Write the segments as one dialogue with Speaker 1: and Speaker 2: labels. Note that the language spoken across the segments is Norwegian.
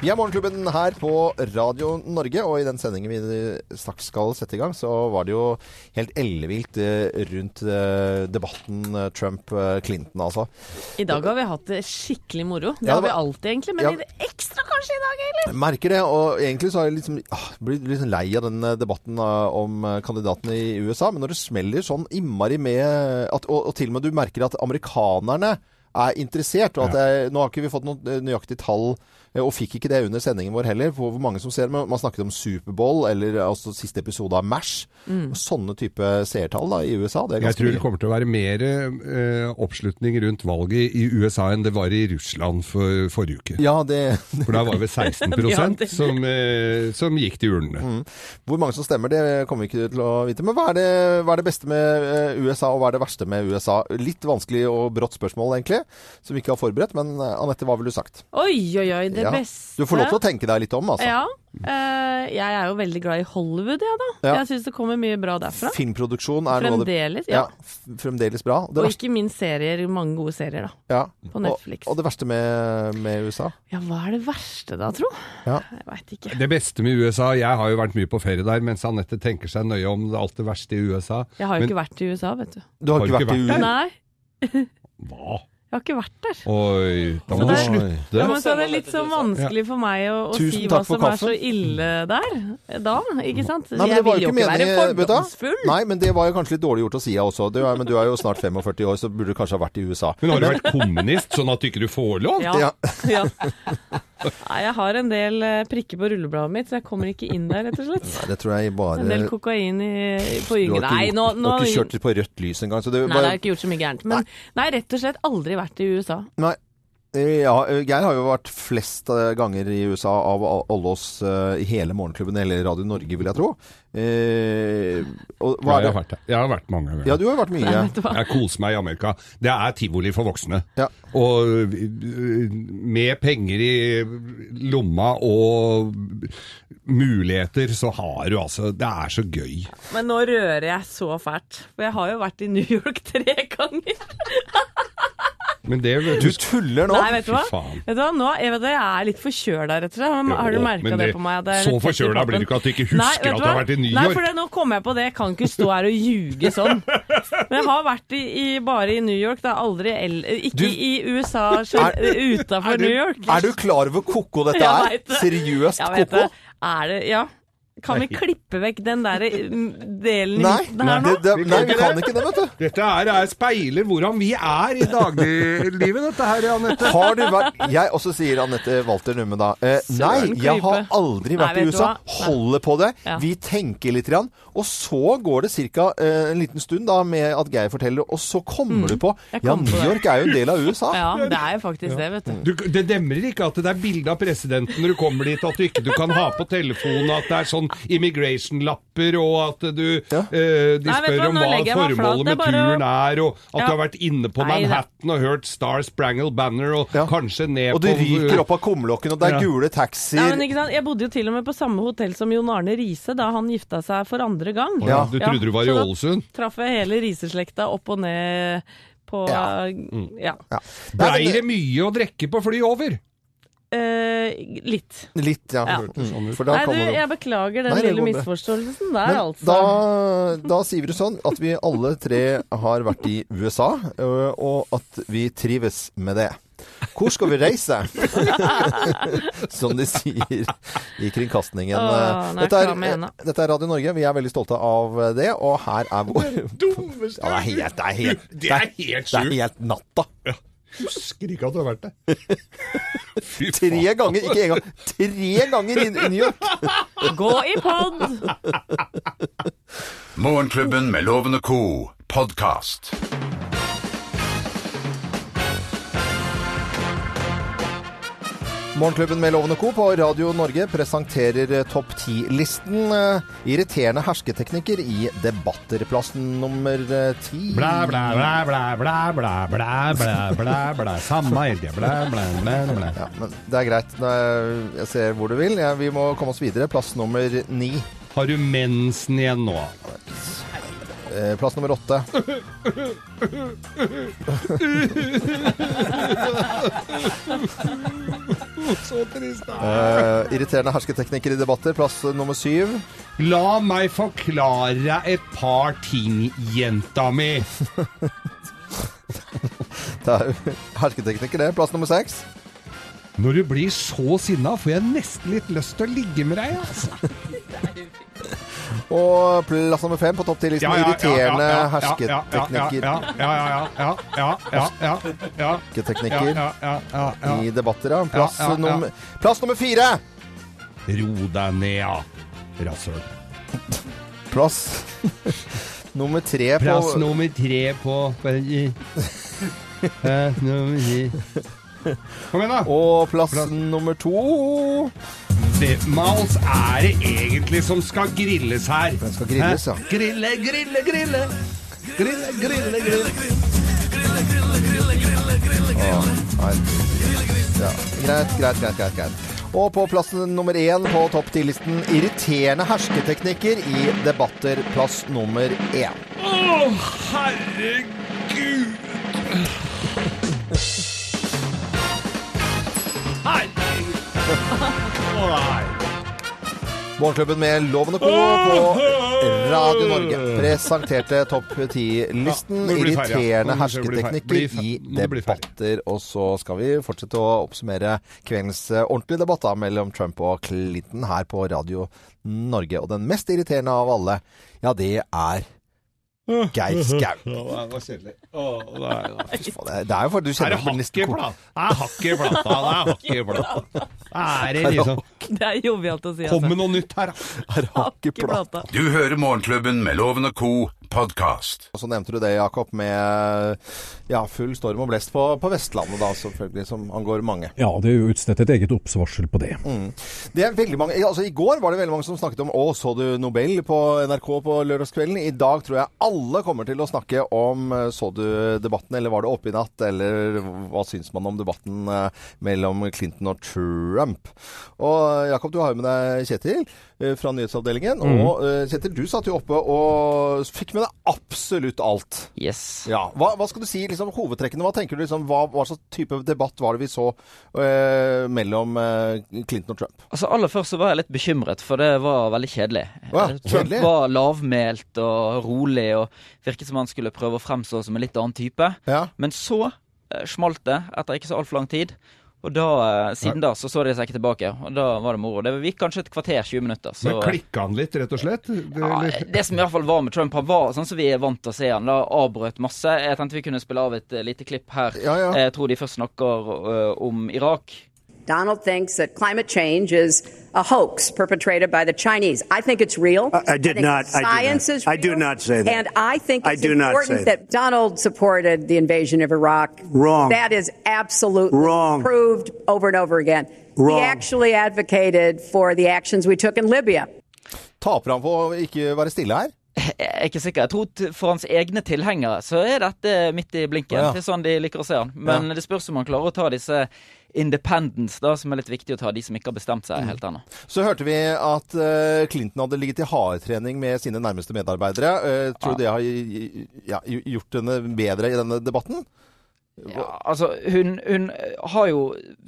Speaker 1: Vi er Morgenklubben her på Radio Norge, og i den sendingen vi straks skal sette i gang, så var det jo helt ellevilt eh, rundt eh, debatten eh, Trump-Clinton, altså.
Speaker 2: I dag har vi hatt det skikkelig moro. Det
Speaker 1: Ja,
Speaker 2: har vi alltid, egentlig. Men
Speaker 1: Ja.
Speaker 2: litt ekstra kanskje i dag, eller?
Speaker 1: Jeg merker det, og egentlig så har jeg liksom, ah, blitt litt lei av den debatten om kandidatene i USA. Men når det smeller sånn innmari med at, og, og til og med du merker at amerikanerne er interessert. og at det, Nå har ikke vi fått noe nøyaktig tall, og fikk ikke det under sendingen vår heller, for hvor mange som ser. Men man snakket om Superbowl, eller altså siste episode av MASH.
Speaker 2: Mm.
Speaker 1: Sånne type seertall da, i USA. Det er
Speaker 3: Jeg tror det kommer til å være mer eh, oppslutning rundt valget i USA enn det var i Russland for forrige uke.
Speaker 1: Ja, det
Speaker 3: For da var det vel 16
Speaker 2: Ja,
Speaker 3: som, eh, som gikk til urnene.
Speaker 1: Hvor mange som stemmer, det kommer vi ikke til å vite. Men hva er det, hva er det beste med eh, USA, og hva er det verste med USA? Litt vanskelig og brått spørsmål, egentlig, som vi ikke har forberedt. Men eh, Anette, hva ville du sagt?
Speaker 2: Oi, oi, oi. Det
Speaker 1: Ja.
Speaker 2: beste
Speaker 1: Du får lov til å tenke deg litt om, altså.
Speaker 2: Ja. Uh, jeg er jo veldig glad i Hollywood, ja da.
Speaker 1: Ja.
Speaker 2: Jeg syns det kommer mye bra derfra.
Speaker 1: Filmproduksjon er noe av det
Speaker 2: Fremdeles. Ja.
Speaker 1: fremdeles bra. Det
Speaker 2: Og
Speaker 1: verste,
Speaker 2: ikke minst serier. Mange gode serier, da.
Speaker 1: ja.
Speaker 2: På Netflix.
Speaker 1: Og, og det verste med, med USA?
Speaker 2: Ja, hva er det verste da, tro?
Speaker 1: Ja.
Speaker 2: Jeg veit ikke.
Speaker 3: Det beste med USA Jeg har jo vært mye på ferie der, mens Anette tenker seg nøye om alt det verste i USA.
Speaker 2: Jeg har jo
Speaker 3: Men-
Speaker 2: ikke vært i USA, vet du.
Speaker 1: Du har,
Speaker 3: Har
Speaker 1: ikke
Speaker 3: vært,
Speaker 1: vært i USA?
Speaker 2: Nei,
Speaker 3: Hva?
Speaker 2: Jeg har ikke vært der.
Speaker 3: Oi, da må
Speaker 2: Så
Speaker 3: du slutte.
Speaker 2: Ja, men så er det litt så vanskelig for meg å, å si hva
Speaker 1: som
Speaker 2: som er så ille der da, ikke sant?
Speaker 1: Nei, men det
Speaker 2: jeg
Speaker 1: var
Speaker 2: vil
Speaker 1: jo ikke
Speaker 2: være fordomsfull.
Speaker 1: Nei, men det var jo kanskje litt dårlig gjort å si, jeg også. Du er, men du er jo snart 45 år, så burde du kanskje ha vært i USA.
Speaker 3: Men har du vært kommunist, sånn at du ikke får lov?
Speaker 2: Ja.
Speaker 1: Ja.
Speaker 2: Nei, jeg har en del eh, prikker på rullebladet mitt, så jeg kommer ikke inn der, rett og slett.
Speaker 1: Nei, det tror jeg bare
Speaker 2: En del kokain i, på
Speaker 1: yngre
Speaker 2: Nei,
Speaker 1: nå,
Speaker 2: nå,
Speaker 1: du har ikke kjørt på rødt lys engang. Så det
Speaker 2: Nei, det har jeg ikke gjort så mye gærent. Men nei, rett og slett aldri vært i USA.
Speaker 1: Nei. Eh, Ja, eh, Geir har jo vært flest eh, ganger i USA av alle oss i hele Morgenklubben eller Radio Norge, vil jeg tro. Eh, og
Speaker 3: Ja,
Speaker 1: hva er
Speaker 3: jeg, har vært jeg har vært mange ganger.
Speaker 1: Ja, du har vært mye.
Speaker 3: Jeg koser meg i Amerika. Det er tivoli for voksne.
Speaker 1: Ja.
Speaker 3: Og med penger i lomma og muligheter, så har du altså Det er så gøy.
Speaker 2: Men nå rører jeg så fælt. For jeg har jo vært i New York tre ganger.
Speaker 3: Men det
Speaker 1: Du tuller nå!
Speaker 2: Nei, vet du hva? Vet du hva? Nå, jeg, vet det, jeg er litt forkjøla, rett og slett. Har, du merka det
Speaker 3: det-
Speaker 2: på meg? det
Speaker 3: så forkjøla blir du ikke at du ikke husker
Speaker 2: vet
Speaker 3: at du har vært i New York.
Speaker 2: Nei, for det, nå kom jeg på det. Jeg kan ikke stå her og ljuge sånn. Men jeg har vært i, i, bare i New York. Det er aldri el, Ikke
Speaker 1: Du-
Speaker 2: i USA utafor New York.
Speaker 1: Er du klar over koko dette er? Seriøst ko-ko?
Speaker 2: koko? Er det Ja. Kan vi klippe vekk den der mm, delen
Speaker 1: Nei,
Speaker 2: midten nei, nå?
Speaker 1: det, det, nei, vi kan ikke det, vet du.
Speaker 3: Dette er, er speiler hvordan vi er i dagliglivet, dette her, Anette.
Speaker 1: Har du vært Jeg også sier Anette Walter Numme da. Eh, nei, jeg har
Speaker 2: aldri
Speaker 1: aldri
Speaker 2: Nei,
Speaker 1: vært i USA. Holder på det.
Speaker 2: Ja.
Speaker 1: Vi tenker litt, grann, og så går det ca. Eh, en liten stund da med at Geir forteller, og så kommer du på
Speaker 2: Mm.
Speaker 1: Ja, New. York er jo en del av USA.
Speaker 2: Ja, det er jo faktisk det, vet du.
Speaker 3: Du, det demrer ikke at det er bilde av presidenten når du kommer dit, at du ikke du kan ha på telefonen at det er sånn immigration-lapper, og at du
Speaker 1: Ja.
Speaker 3: eh, De
Speaker 2: Nei, du
Speaker 3: spør
Speaker 2: hva,
Speaker 3: om hva formålet med
Speaker 2: bare
Speaker 3: turen er, og at
Speaker 2: Ja.
Speaker 3: du har vært inne på Manhattan og hørt Star Sprangle Banner, og
Speaker 1: Ja.
Speaker 3: kanskje ned på
Speaker 1: Og du ryker opp av kumlokken, og det er
Speaker 3: Ja.
Speaker 1: gule taxier.
Speaker 2: men ikke sant? Jeg bodde jo til og med på samme hotell som Jon Arne Riise da han gifta seg for andre gang.
Speaker 1: Ja.
Speaker 3: Du trodde du var i
Speaker 2: så da
Speaker 3: Ålesund?
Speaker 2: Traff jeg hele Riise-slekta opp og ned på
Speaker 1: Ja.
Speaker 2: Ja.
Speaker 1: Ja.
Speaker 3: Blei det mye å drikke på flyet over?
Speaker 2: Eh, litt.
Speaker 1: Litt, ja.
Speaker 2: Ja.
Speaker 1: Mm. For da
Speaker 2: Nei, du, jeg beklager den
Speaker 1: Nei,
Speaker 2: lille misforståelsen der,
Speaker 1: Men
Speaker 2: altså.
Speaker 1: da, da sier vi det sånn at vi alle tre har vært i USA, og at vi trives med det. Hvor skal vi reise? Som de sier i kringkastingen.
Speaker 2: Åh, er
Speaker 1: dette, er, dette er Radio Norge. Vi er veldig stolte av det, og her er vår
Speaker 3: Dummeste
Speaker 1: Ja, det er helt, det er helt,
Speaker 3: Det er helt
Speaker 1: det er helt natta.
Speaker 3: Husker ikke at du har vært der. Fy
Speaker 1: Tre ganger, ikke en gang. Tre ganger i, i New York.
Speaker 2: Gå i pod!
Speaker 4: Morgenklubben med Lovende co. podkast.
Speaker 1: Morgenklubben med Lovende Co. på Radio Norge presenterer eh, topp 10-listen. eh, Irriterende hersketeknikker i debatter. Plass nummer eh, ti.
Speaker 3: Blæ, blæ, blæ, blæ, blæ, blæ, blæ, blæ, blæ, blæ. Samme tida. Blæ, blæ, blæ, blæ.
Speaker 1: Ja, men det er greit. Jeg ser hvor du vil. Ja, vi må komme oss videre. Plass nummer ni.
Speaker 3: Har du mensen igjen nå?
Speaker 1: Eh, plass nummer åtte.
Speaker 3: Så trist, da.
Speaker 1: Eh, irriterende hersketeknikker i debatter. Plass nummer syv.
Speaker 3: La meg forklare et par ting, jenta mi.
Speaker 1: Det er jo hersketeknikker, det. Plass nummer seks.
Speaker 3: Når du blir så sinna, får jeg nesten litt lyst til å ligge med deg, altså.
Speaker 1: Og plass nummer fem på topp til listen. Irriterende
Speaker 3: Ja,
Speaker 1: hersketeknikker.
Speaker 3: ja, ja, ja, ja, ja, ja, ja, ja.
Speaker 1: Hersketeknikker
Speaker 3: Ja, ja.
Speaker 1: i debatter, ja. Plass. Nummer, plass nummer fire!
Speaker 3: Ro deg ned, ja. Rasshøl.
Speaker 1: Plass nummer tre på
Speaker 3: Plass nummer tre på Plass nummer tre. Kom igjen, da.
Speaker 1: Og plass
Speaker 3: Plass.
Speaker 1: nummer to
Speaker 3: Hvem av er det egentlig som skal grilles her?
Speaker 1: Den skal grilles, ja.
Speaker 3: Grille, Grille, grille, grille. Grille, grille, grille.
Speaker 1: Nei. Ja. Greit, greit, greit, greit, greit. Og på plass nummer én på topp ti-listen irriterende hersketeknikker i debatter. Plass nummer én.
Speaker 3: Å, herregud! Herregud.
Speaker 1: Morgenklubben med Lovende Co. på Radio Norge presenterte topp 10-listen.
Speaker 3: Ja.
Speaker 1: Irriterende hersketeknikker i debatter. Og så skal vi fortsette å oppsummere kveldens ordentlige debatt mellom Trump og Clinton her på Radio Norge. Og den mest irriterende av alle, ja, det er Geir Skau.
Speaker 3: Å, det var kjedelig.
Speaker 1: Er jo for du
Speaker 3: Er
Speaker 1: kjenner
Speaker 3: det
Speaker 1: på nesten
Speaker 3: i? Det er hakk i plata. Det er hakk i plata. Er det liksom
Speaker 2: Det er jovialt å si.
Speaker 3: Kom
Speaker 2: Altså.
Speaker 3: med noe nytt her, da.
Speaker 1: Er hakk i plata.
Speaker 2: plata.
Speaker 4: Du hører Morgenklubben med Loven og Co. podkast.
Speaker 1: Og så nevnte du det, Jakob, med ja, full storm og blest på, på Vestlandet, da, selvfølgelig, som angår mange.
Speaker 5: Ja, det er jo utstedt et eget oppsvarsel på det.
Speaker 1: Det er veldig mange, altså I går var det veldig mange som snakket om Å, så du Nobel på NRK på lørdagskvelden? I dag tror jeg alle kommer til å snakke om eh, Så du debatten, eller var det oppe i natt? Eller hva syns man om debatten eh, mellom Clinton og Trump? Og Jakob, du har jo med deg Kjetil eh, fra nyhetsavdelingen. Og eh, Kjetil, du satt jo oppe og fikk med deg absolutt alt.
Speaker 6: Yes.
Speaker 1: Ja, hva, hva skal du si, liksom hovedtrekkene? Hva tenker du, liksom, hva, hva slags type debatt var det vi så eh, mellom eh, Clinton og Trump?
Speaker 6: Altså Aller først så var jeg litt bekymret, for det var veldig kjedelig. Ja, Trump var lavmælt og rolig, og virket som han skulle prøve å fremstå som en litt annen type.
Speaker 1: Ja.
Speaker 6: Men så eh, smalt det etter ikke så altfor lang tid. Og da, eh, siden da så så de seg ikke tilbake, og da var det moro. Det gikk kanskje et kvarter, 20 minutter. Så,
Speaker 3: Men klikka han litt, rett og slett? Det,
Speaker 6: ja, det som i hvert fall var med Trump, han var sånn som vi er vant til å se han. Da avbrøt masse. Jeg tenkte vi kunne spille av et eh, lite klipp her.
Speaker 1: Ja, ja.
Speaker 6: Jeg tror de først snakker uh, om Irak.
Speaker 7: Donald thinks that climate change is a hoax perpetrated by the Chinese. I think it's real.
Speaker 8: I- I did
Speaker 7: think
Speaker 8: not- I do
Speaker 7: Science
Speaker 8: not.
Speaker 7: is
Speaker 8: I do not say that.
Speaker 7: And I think
Speaker 8: I
Speaker 7: it's
Speaker 8: do not
Speaker 7: important
Speaker 8: say
Speaker 7: that Donald supported the invasion of Iraq.
Speaker 8: Wrong.
Speaker 7: That is absolutely
Speaker 8: Wrong.
Speaker 7: proved over and over again.
Speaker 8: Wrong.
Speaker 7: He actually advocated for the actions we took in Libya.
Speaker 1: Taper han på å ikke være stille her?
Speaker 6: Jeg er ikke sikker. Jeg tror for hans egne tilhengere så er dette midt i blinken.
Speaker 1: Ja.
Speaker 6: Det er sånn de liker å se han. Men det spørs om han klarer å ta disse independents, da, som er litt viktig å ta. De som ikke har bestemt seg helt ennå.
Speaker 1: Så hørte vi at eh, Clinton hadde ligget i hardtrening med sine nærmeste medarbeidere. Eh, tror du det har ja, gjort henne bedre i denne debatten?
Speaker 6: Ja, altså, hun, hun har jo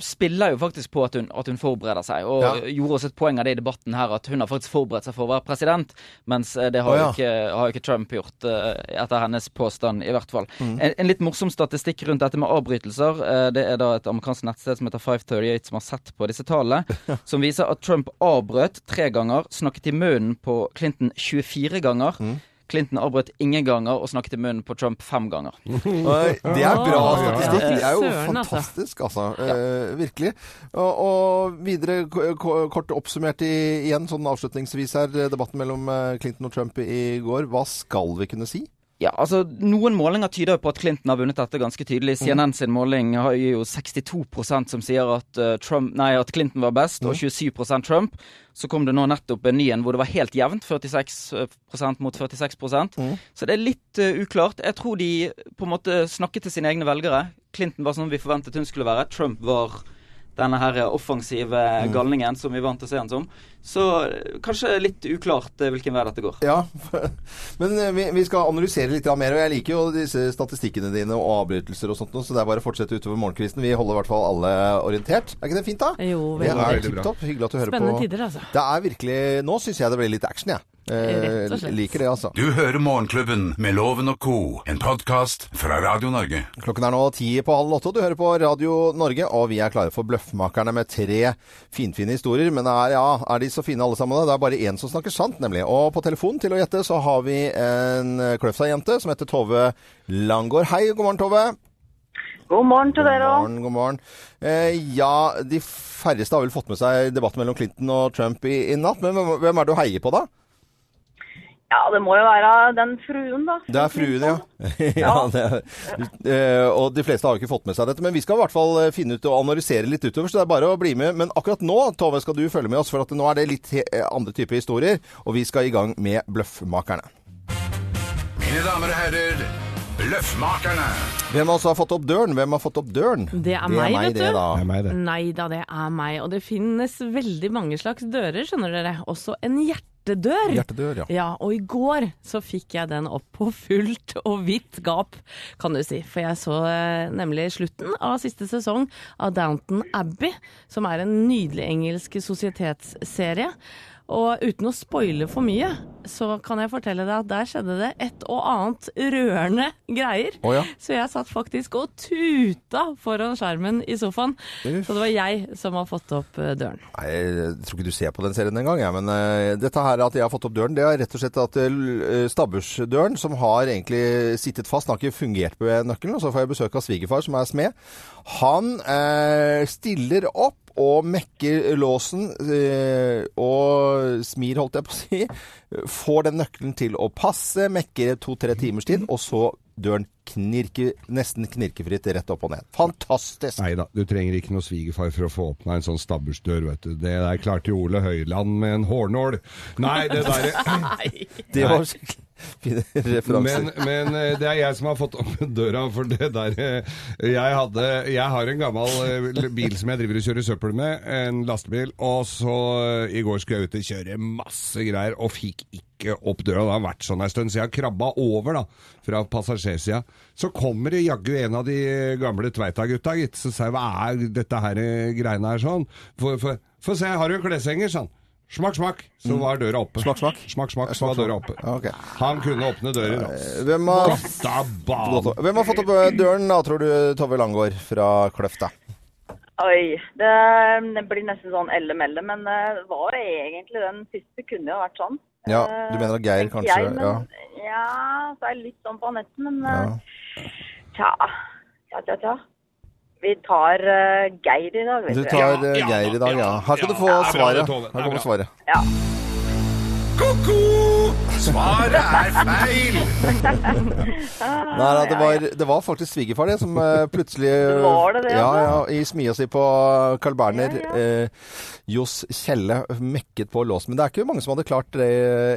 Speaker 6: spiller jo faktisk på at hun, at hun forbereder seg, og
Speaker 1: Ja.
Speaker 6: gjorde også et poeng av det i debatten her, at hun har faktisk forberedt seg for å være president, mens eh, det har,
Speaker 1: oh, ja.
Speaker 6: jo, ikke, har ikke Trump gjort, uh, etter hennes påstand, i hvert fall.
Speaker 1: Mm.
Speaker 6: En, en litt morsom statistikk rundt dette med avbrytelser. Uh, Det er da et amerikansk nettsted som heter 538 som har sett på disse tallene, som viser at Trump avbrøt tre ganger, snakket i munnen på Clinton 24 ganger.
Speaker 1: Mm.
Speaker 6: Clinton avbrøt ingen ganger og snakket i munnen på Trump fem ganger.
Speaker 1: Det er bra
Speaker 2: Ah,
Speaker 1: statistikk. Det er jo
Speaker 2: altså.
Speaker 1: fantastisk, altså. Eh, virkelig. Og, og videre kort oppsummert i, igjen, sånn avslutningsvis her, debatten mellom eh, Clinton og Trump i går. Hva skal vi kunne si?
Speaker 6: Ja, altså Noen målinger tyder på at Clinton har vunnet dette ganske tydelig. CNN sin måling har jo 62% som sier at, eh, Trump, nei, at Clinton var best, og 27% Trump. Så kom det nå nettopp en ny en hvor det var helt jevnt. 46% mot 46% Så det er litt uh, uklart. Jeg tror de på en måte snakket til sine egne velgere. Clinton var sånn vi forventet hun skulle være. Trump var denne her offensive galningen som vi er vant til å se han som. Så eh, kanskje litt uklart eh, hvilken vei dette går.
Speaker 1: Ja, men eh, vi, vi skal analysere litt mer, og jeg liker jo disse statistikkene dine og avbrytelser og sånt, så det er bare å fortsette utover morgenkvisten. Vi holder i hvert fall alle orientert. Er ikke det fint, da?
Speaker 2: Jo,
Speaker 1: Det
Speaker 2: veldig.
Speaker 1: er
Speaker 3: veldig bra.
Speaker 1: Hyggelig at du hører
Speaker 2: Spennende
Speaker 1: på.
Speaker 2: tider, altså.
Speaker 1: Det er virkelig Nå syns jeg det ble litt action, jeg. Eh, liker det, altså.
Speaker 4: Du hører Morgenklubben med Loven og co., en podkast fra Radio Norge.
Speaker 1: Klokken er nå ti på halv åtte, og du hører på Radio Norge. Og vi er klare for Bløffmakerne med tre finfine historier. Men er, ja, er de så fine alle sammen? da? Det er bare én som snakker sant, nemlig. Og på telefonen til å gjette så har vi en Kløfta-jente som heter Tove Langgaard. Hei, god morgen, Tove.
Speaker 8: God morgen til dere
Speaker 1: God morgen, god morgen. Eh, ja, de færreste har vel fått med seg debatten mellom Clinton og Trump i, i natt. Men hvem, hvem er det du heier på, da?
Speaker 8: Ja, det må jo være den fruen, da.
Speaker 1: Det er fruen, ja. ja det er, eh, og de fleste har jo ikke fått med seg dette. Men vi skal i hvert fall eh, finne ut og analysere litt utover, så det er bare å bli med. Men akkurat nå, Tove, skal du følge med oss, for at nå er det litt eh, andre typer historier. Og vi skal i gang med Bløffmakerne.
Speaker 4: Mine damer og herrer, Bløffmakerne.
Speaker 1: Hvem av oss har fått opp døren? Hvem har fått opp døren?
Speaker 2: Det er meg, vet
Speaker 1: det,
Speaker 2: du.
Speaker 1: da.
Speaker 3: Det er meg, det.
Speaker 2: Nei da, det er meg. Og det finnes veldig mange slags dører, skjønner dere. Også en hjertedør.
Speaker 1: Hjertedør, ja.
Speaker 2: Ja, og i går så fikk jeg den opp på fullt og vidt gap, kan du si. For jeg så eh, nemlig slutten av siste sesong av Downton Abbey, som er en nydelig engelsk sosietetsserie. Og uten å spoile for mye, så kan jeg fortelle deg at der skjedde det et og annet rørende greier.
Speaker 1: Oh, ja.
Speaker 2: Så jeg satt faktisk og tuta foran skjermen i sofaen.
Speaker 1: Uff.
Speaker 2: Så det var jeg som har fått opp eh, døren.
Speaker 1: Nei, jeg tror ikke du ser på den serien engang, jeg. Men uh, dette her at jeg har fått opp døren, det er rett og slett at uh, stabbursdøren, som har egentlig sittet fast, den har ikke fungert på nøkkelen. Og så får jeg besøk av svigerfar, som er smed. Han uh, stiller opp og mekker låsen eh, og smir, holdt jeg på å si. Får den nøkkelen til å passe, mekker to-tre timers tid, og så døren knirke, nesten knirkefritt rett opp og ned. Fantastisk!
Speaker 3: Nei da, du trenger ikke noe svigerfar for å få åpna en sånn stabbursdør, vet du. Det der klarte Ole Høiland med en hårnål. Nei, det derre
Speaker 1: Det var fine referanser.
Speaker 3: Men, men eh, det er jeg som har fått opp døra for det der eh, Jeg hadde Jeg har en gammel eh, bil som jeg driver og kjører søppel med, en lastebil, og så i går skulle jeg ut og kjøre masse greier, og fikk ikke opp døra. Det har vært sånn en stund, så jeg har krabba over da, fra passasjersida. Så kommer det jaggu en av de gamle Tveita-gutta, gitt. Så sier jeg hva er dette her eh, greiene her sånn? Få se, har du en kleshenger, sånn. Smakk, smakk. Så var døra oppe.
Speaker 1: Smakk, smakk?
Speaker 3: Smakk, smakk, så var døra oppe.
Speaker 1: Okay.
Speaker 3: Han kunne åpne døren. altså.
Speaker 1: Hvem har, Hvem har fått opp eh, døren da, tror du, Tove Langgaard fra Kløfta?
Speaker 8: Oi, det, det blir nesten sånn elle-melle, men eh, det var egentlig den siste kunne jo vært sånn.
Speaker 1: Ja,
Speaker 8: Eh,
Speaker 1: du mener at Geir kanskje
Speaker 8: jeg, men,
Speaker 1: ja.
Speaker 8: ja. så er jeg litt sånn på Anette, men
Speaker 1: Ja.
Speaker 8: eh, tja, tja, tja, tja. Vi tar uh, Geir i dag, vet
Speaker 1: Du
Speaker 8: du.
Speaker 1: tar
Speaker 3: Ja,
Speaker 1: eh, Geir i dag, ja.
Speaker 3: ja,
Speaker 1: Her skal du få
Speaker 3: Ja,
Speaker 1: svaret.
Speaker 3: er
Speaker 1: Her kommer svaret.
Speaker 8: Ja.
Speaker 4: Ko-ko! Svaret er feil!
Speaker 1: Nei, da, det var, det var faktisk svigerfar det, som eh, plutselig
Speaker 8: Var det det,
Speaker 1: Ja,
Speaker 8: altså?
Speaker 1: ja, i smia si på Carl Berner.
Speaker 8: Ja, ja.
Speaker 1: Eh, Johs Kjelle mekket på låsen. Men det er ikke mange som hadde klart det,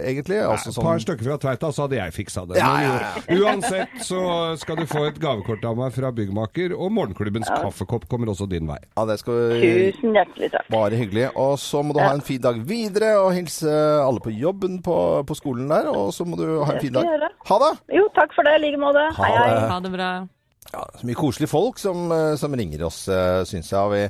Speaker 1: egentlig. Altså,
Speaker 3: Et
Speaker 1: sånn-
Speaker 3: par stykker fra Tveita, så hadde jeg fiksa det.
Speaker 1: Ja,
Speaker 3: Men
Speaker 1: ja,
Speaker 3: Uansett så skal du få et gavekort av meg fra Byggmaker, og morgenklubbens kaffekopp kommer også din vei.
Speaker 1: Ja, det skal
Speaker 8: Tusen hjertelig takk.
Speaker 1: Bare hyggelig. Og så må du ha en fin dag videre, og hilse alle på jobben på, på skolen der. Og så må du ha en fin dag. Ha det!
Speaker 8: Jo, takk for det. I like måte.
Speaker 1: Ha
Speaker 8: Hei, hei.
Speaker 1: det.
Speaker 2: Ha det bra.
Speaker 1: Ja, så mye koselige folk som, eh, som ringer oss, syns jeg. Og vi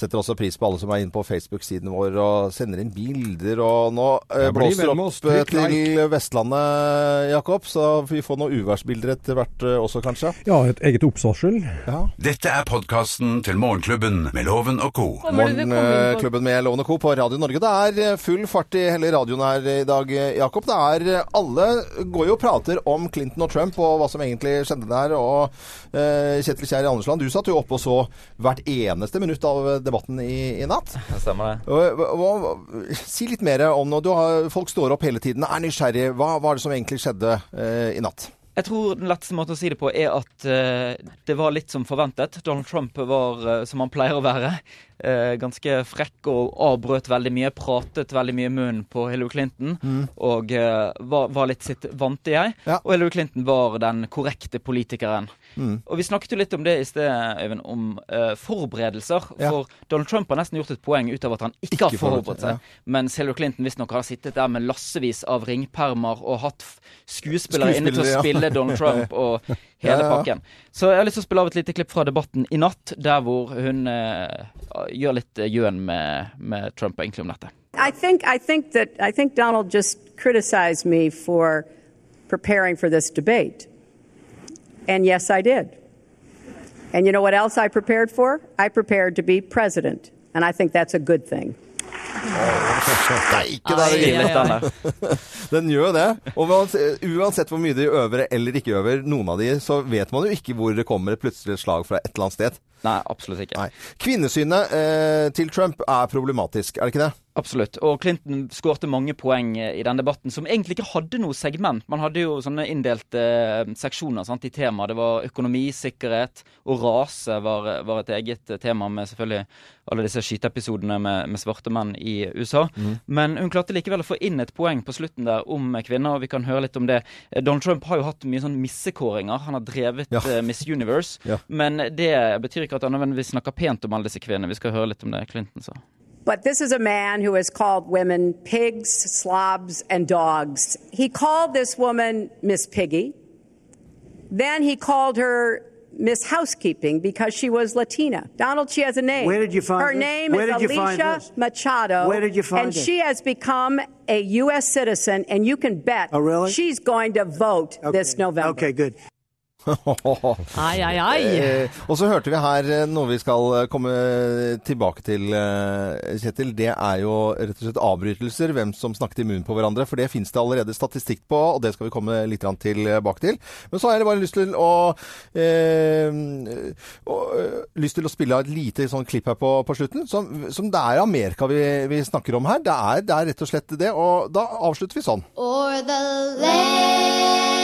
Speaker 1: setter også pris på alle som er inne på Facebook-siden vår og sender inn bilder. Og nå eh, blåser opp
Speaker 3: oss.
Speaker 1: eh,
Speaker 3: like.
Speaker 1: til Vestlandet, Jakob. Så vi får noen uværsbilder etter hvert eh, også, kanskje.
Speaker 5: Ja, et eget oppsvarsel.
Speaker 1: Ja.
Speaker 4: Dette er podkasten til Morgenklubben med Loven og co.
Speaker 1: Morgenklubben med Loven og Co. på Radio Norge. Det er eh, full fart i hele radioen her i dag, Jakob. Det er Alle går jo og prater om Clinton og Trump og hva som egentlig skjedde der. Og eh, Kjetil Kjær Andersland, du satt jo oppe og så hvert eneste minutt av debatten i, i natt.
Speaker 6: Det stemmer det.
Speaker 1: Hva- hva- si litt mer om når har, folk står opp hele tiden, er nysgjerrig. Hva var det som egentlig skjedde eh, i natt?
Speaker 6: Jeg tror den letteste måten å si det på er at eh, det var litt som forventet. Donald Trump var, eh, som han pleier å være, eh, ganske frekk og avbrøt veldig mye. Pratet veldig mye i munnen på Hillary Clinton. Og eh, var, var litt sitt vante jeg.
Speaker 1: Mm. Ja.
Speaker 6: Og Hillary Clinton var den korrekte politikeren.
Speaker 1: Mm.
Speaker 6: Og vi snakket jo litt om det i sted, Øyvind, om uh, forberedelser.
Speaker 1: Ja.
Speaker 6: For Donald Trump har nesten gjort et poeng ut av at han ikke,
Speaker 1: Ikke
Speaker 6: har forberedt seg.
Speaker 1: Ja.
Speaker 6: Mens Hillary Clinton visstnok har sittet der med lassevis av ringpermer og hatt skuespillere, skuespillere inne til å
Speaker 1: ja.
Speaker 6: spille Donald Trump og hele
Speaker 1: Ja, ja.
Speaker 6: pakken. Så jeg har lyst til å spille av et lite klipp fra debatten i natt, der hvor hun uh, gjør litt eh, gjøn med, med Trump egentlig om dette.
Speaker 7: I think I think that I think Donald just criticized me for preparing for this debate. And yes, I did. And you know what else I prepared for? I prepared to be president. And I think that's a good thing.
Speaker 1: Nei, ikke der.
Speaker 2: Ai, ai,
Speaker 6: den
Speaker 1: gjør jo det. Og uansett, hvor mye de øver eller ikke øver, noen av de, så vet man jo ikke hvor det kommer et plutselig et slag fra et eller annet sted.
Speaker 6: Nei, absolutt ikke.
Speaker 1: Nei. Kvinnesynet eh, til Trump er problematisk, er det ikke det?
Speaker 6: Absolutt. Og Clinton skårte mange poeng eh, i den debatten, som egentlig ikke hadde noe segment. Man hadde jo sånne inndelte eh, seksjoner sant, i tema. Det var økonomi, sikkerhet og rase var, var et eget eh, tema, med selvfølgelig alle disse skyteepisodene med, med svarte menn i USA. Men hun klarte likevel å få inn et poeng på slutten der om kvinner, og vi kan høre litt om det. Eh, Donald Trump har jo hatt mye sånn missekåringer. Han har drevet
Speaker 1: Ja.
Speaker 6: eh, Miss Universe.
Speaker 1: Ja.
Speaker 6: Men det betyr ikke at han nødvendigvis snakker pent om alle disse kvinnene. Vi skal høre litt om det Clinton sa.
Speaker 7: But this is a man who has called women pigs, slobs, and dogs. He called this woman Miss Piggy. Then he called her Miss Housekeeping because she was Latina. Donald, she has a name.
Speaker 9: Where did you find
Speaker 7: Her
Speaker 9: this?
Speaker 7: name
Speaker 9: Where
Speaker 7: is
Speaker 9: did you find
Speaker 7: Alicia? Machado.
Speaker 9: Where did you find
Speaker 7: And
Speaker 9: it?
Speaker 7: she has become a U.S. citizen, and you can bet
Speaker 9: Oh, really?
Speaker 7: she's going to vote this November.
Speaker 9: Okay, good.
Speaker 2: Ai, ai, ai.
Speaker 1: Eh, og så hørte vi her eh, noe vi skal eh, komme tilbake til, eh, Kjetil. Det er jo rett og slett avbrytelser, hvem som snakket i munnen på hverandre. For det finnes det allerede statistikk på, og det skal vi komme litt tilbake til. Men så har jeg bare lyst til å, eh, å eh, lyst til å spille av et lite sånn klipp her på, på slutten. Som, som det er Amerika vi, vi snakker om her. Det er, det er rett og slett det. Og da avslutter vi sånn.
Speaker 10: Or the land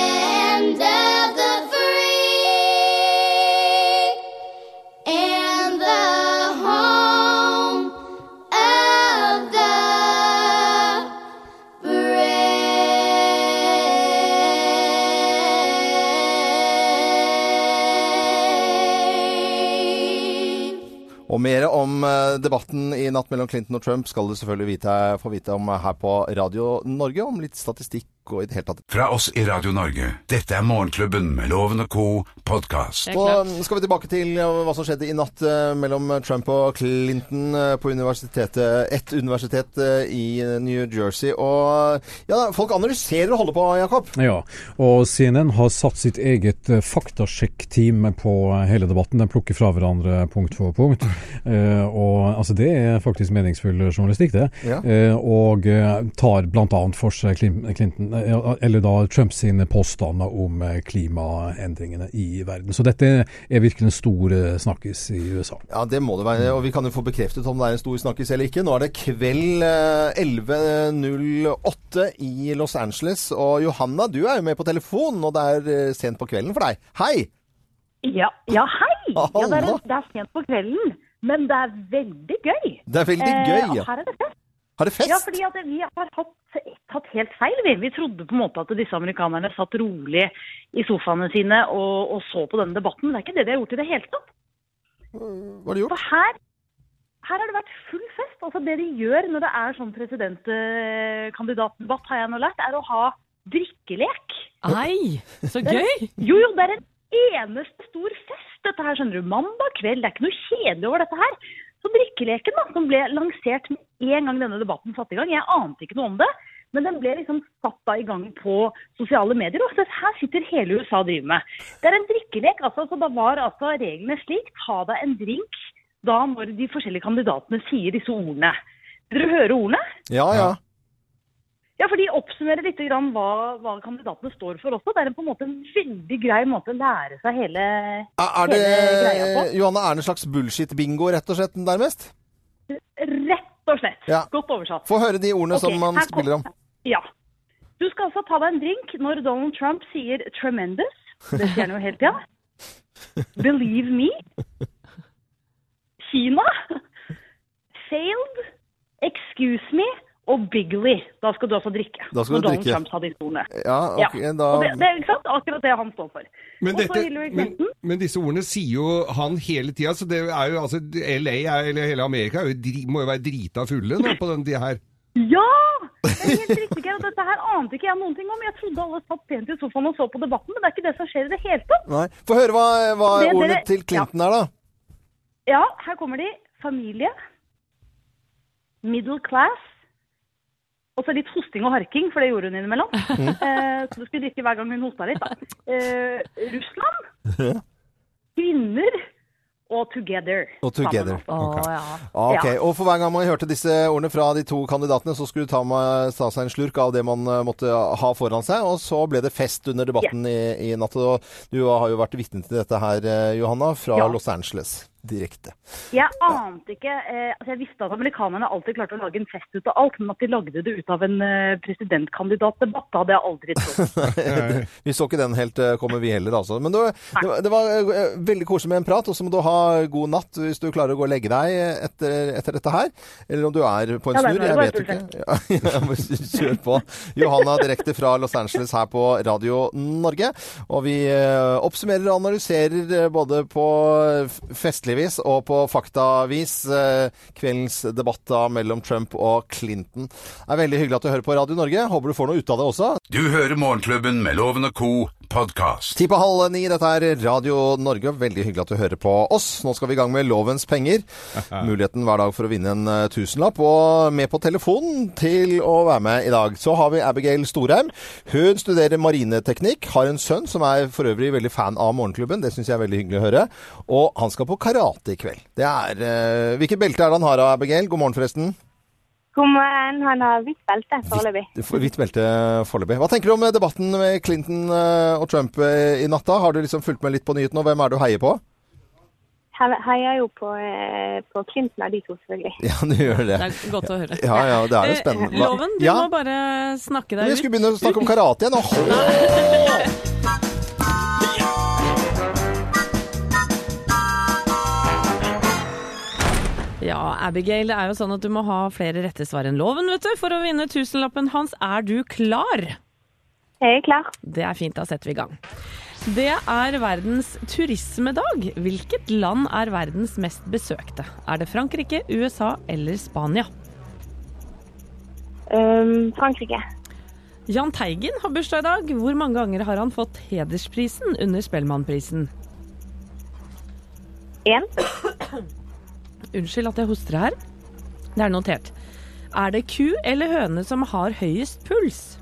Speaker 1: Og mer om eh, debatten i natt mellom Clinton og Trump skal du selvfølgelig vite, få vite om her på Radio Norge, om litt statistikk og i det hele tatt.
Speaker 4: Fra oss i Radio Norge. Dette er Morgenklubben med Loven og co. podkast.
Speaker 1: Og skal vi tilbake til eh, hva som skjedde i natt eh, mellom Trump og Clinton eh, på universitetet, et universitet i New Jersey. Og ja, folk analyserer og holder på, Jakob.
Speaker 5: Ja, og CNN har satt sitt eget faktasjekk-team på hele debatten. Den plukker fra hverandre punkt for punkt. Eh, og altså, det er faktisk meningsfull journalistikk, det.
Speaker 1: Ja.
Speaker 5: Eh, og tar bl.a. for seg Clinton, eller da Trumps påstander om eh, klimaendringene i verden. Så dette er virkelig en stor eh, snakkis i USA.
Speaker 1: Ja, det må det være. Og vi kan jo få bekreftet om det er en stor snakkis eller ikke. Nå er det kveld eh, 11.08 i Los Angeles. Og Johanna, du er jo med på telefonen, og det er eh, sent på kvelden for deg. Hei!
Speaker 8: Ja, ja hei! Ja, det, er, det er sent på kvelden, men det er veldig gøy.
Speaker 1: Det er veldig
Speaker 8: Eh,
Speaker 1: gøy.
Speaker 8: Ja. her er det fest.
Speaker 1: Har det fest?
Speaker 8: Ja, fordi at vi har hatt, tatt helt feil. Vi. vi trodde på en måte at disse amerikanerne satt rolig i sofaene sine og, og så på denne debatten. Det er ikke det de har gjort i det hele tatt.
Speaker 1: Hva har de gjort?
Speaker 8: For her, her har det vært full fest. Altså Det de gjør når det er sånn presidentkandidatdebatt, har jeg nå lært, er å ha drikkelek.
Speaker 2: Ei, så gøy!
Speaker 8: Jo, jo, det er en eneste stor fest, dette her, skjønner du. Mandag kveld. Det er ikke noe kjedelig over dette her. Så drikkeleken, da, som ble lansert med en gang denne debatten satte i gang, jeg ante ikke noe om det, men den ble liksom satt da i gang på sosiale medier. Og så her sitter hele USA og driver med. Det er en drikkelek, altså. Så da var altså reglene slik. Ta deg en drink da når de forskjellige kandidatene sier disse ordene. Vil dere høre ordene?
Speaker 1: Ja, ja.
Speaker 8: Ja, for de oppsummerer litt grann hva, hva kandidatene står for også. Det er en på en måte en veldig grei måte å lære seg hele,
Speaker 1: Er er det
Speaker 8: hele greia på.
Speaker 1: Johanne, er det en slags bullshit-bingo, rett og slett, nærmest?
Speaker 8: Rett og slett.
Speaker 1: Ja.
Speaker 8: Godt oversatt.
Speaker 1: Få høre de ordene
Speaker 8: okay,
Speaker 1: som man spiller om.
Speaker 8: Ja. Du skal altså ta deg en drink når Donald Trump sier 'tremendous'. Det sier han jo hele tida. 'Believe me'. Kina. failed, excuse me og Bigley. Da skal du altså drikke.
Speaker 1: Da skal
Speaker 8: Når
Speaker 1: du
Speaker 8: Donald
Speaker 1: drikke.
Speaker 8: Trump sa de okay,
Speaker 1: Ja, da
Speaker 8: Og det, det er ikke sant? akkurat det han står for.
Speaker 3: Men, dette, men, men disse ordene sier jo han hele tida, så det er jo altså LA er, eller hele Amerika er jo, må jo være drita fulle nå på den tida her.
Speaker 8: Ja! Det er helt riktig. Og Dette her ante ikke jeg noen ting om. Jeg trodde alle satt pent i sofaen og så på debatten, men det er ikke det som skjer i det hele tatt.
Speaker 1: Nei. Få høre hva, hva
Speaker 8: Det dere-
Speaker 1: ordene til Clinton er, da.
Speaker 8: Ja, her kommer de. Familie. Middle class. Og så litt hosting og harking, for det gjorde hun innimellom. Eh, så du skulle drikke hver gang hun hosta litt. Da. Eh, Russland. Kvinner. Og together.
Speaker 1: Og together.
Speaker 8: Okay.
Speaker 2: Å, ja.
Speaker 1: okay. Ok, Og for hver gang man hørte disse ordene fra de to kandidatene, så skulle du ta, med, ta seg en slurk av det man eh, måtte ha foran seg, og så ble det fest under debatten i, i natt. Og du har jo vært vitne til dette her, eh, Johanna, fra
Speaker 8: Ja.
Speaker 1: Los Angeles direkte.
Speaker 8: Jeg ante ikke eh, altså Jeg visste at amerikanerne alltid klarte å lage en fest ut av alt, men at de lagde det ut av en eh, presidentkandidatdebatt, hadde jeg aldri trodd.
Speaker 1: vi så ikke den helt eh, komme, vi heller, altså. Men det, var- det, var- var eh, veldig koselig med en prat, og så må du ha god natt hvis du klarer å gå og legge deg etter, etter dette her. Eller om du er på en
Speaker 8: Ja,
Speaker 1: snurr, jeg vet ikke. Ja, kjør på. Johanna direkte fra Los Angeles her på Radio Norge. Og vi eh, oppsummerer og analyserer eh, både på f- festlig vis og på faktavis eh, kveldens debatt mellom Trump og Clinton. Det er veldig hyggelig at du hører på Radio Norge. Håper du får noe ut av det også.
Speaker 4: Du hører Morgenklubben med Loven og Co. podkast.
Speaker 1: Ti på halv ni, dette er Radio Norge. Veldig hyggelig at du hører på oss. Nå skal vi i gang med Lovens penger. Muligheten hver dag for å vinne en eh, tusenlapp. Og med på telefonen til å være med i dag, så har vi Abigail Storheim. Hun studerer marineteknikk, har en sønn som er for øvrig veldig fan av Morgenklubben. Det syns jeg er veldig hyggelig å høre. Og han skal på karate i kveld. Det er eh, Hvilket belte er det han har, Abigail? God morgen, forresten.
Speaker 9: God morgen. Han har hvitt belte foreløpig.
Speaker 1: Hvitt belte foreløpig. Hva tenker du om debatten med Clinton eh, og Trump eh, i natta? Har du liksom fulgt med litt på nyhetene, og hvem er det du heier på?
Speaker 9: Heier jo på, eh, på Clinton av de to, selvfølgelig.
Speaker 1: Ja, du gjør det.
Speaker 2: Det er godt å høre.
Speaker 1: Ja, ja, det er jo spennende.
Speaker 2: Loven, du
Speaker 1: ja,
Speaker 2: må bare snakke
Speaker 1: deg
Speaker 2: deg
Speaker 1: vi
Speaker 2: ut.
Speaker 1: skulle begynne å snakke om karate igjen. Åh!
Speaker 2: Ja, Abigail, det er jo sånn at du må ha flere rette svar enn loven, vet du, for å vinne tusenlappen hans. Er du klar?
Speaker 9: Jeg er klar.
Speaker 2: Det er fint, da setter vi i gang. Det er verdens turismedag. Hvilket land er verdens mest besøkte? Er det Frankrike, USA eller Spania?
Speaker 9: Um, Frankrike.
Speaker 2: Jahn Teigen har bursdag i dag. Hvor mange ganger har han fått hedersprisen under Spellemannprisen?
Speaker 9: Én.
Speaker 2: Unnskyld at jeg hoster her. Det er notert. Er det ku eller høne som har høyest puls?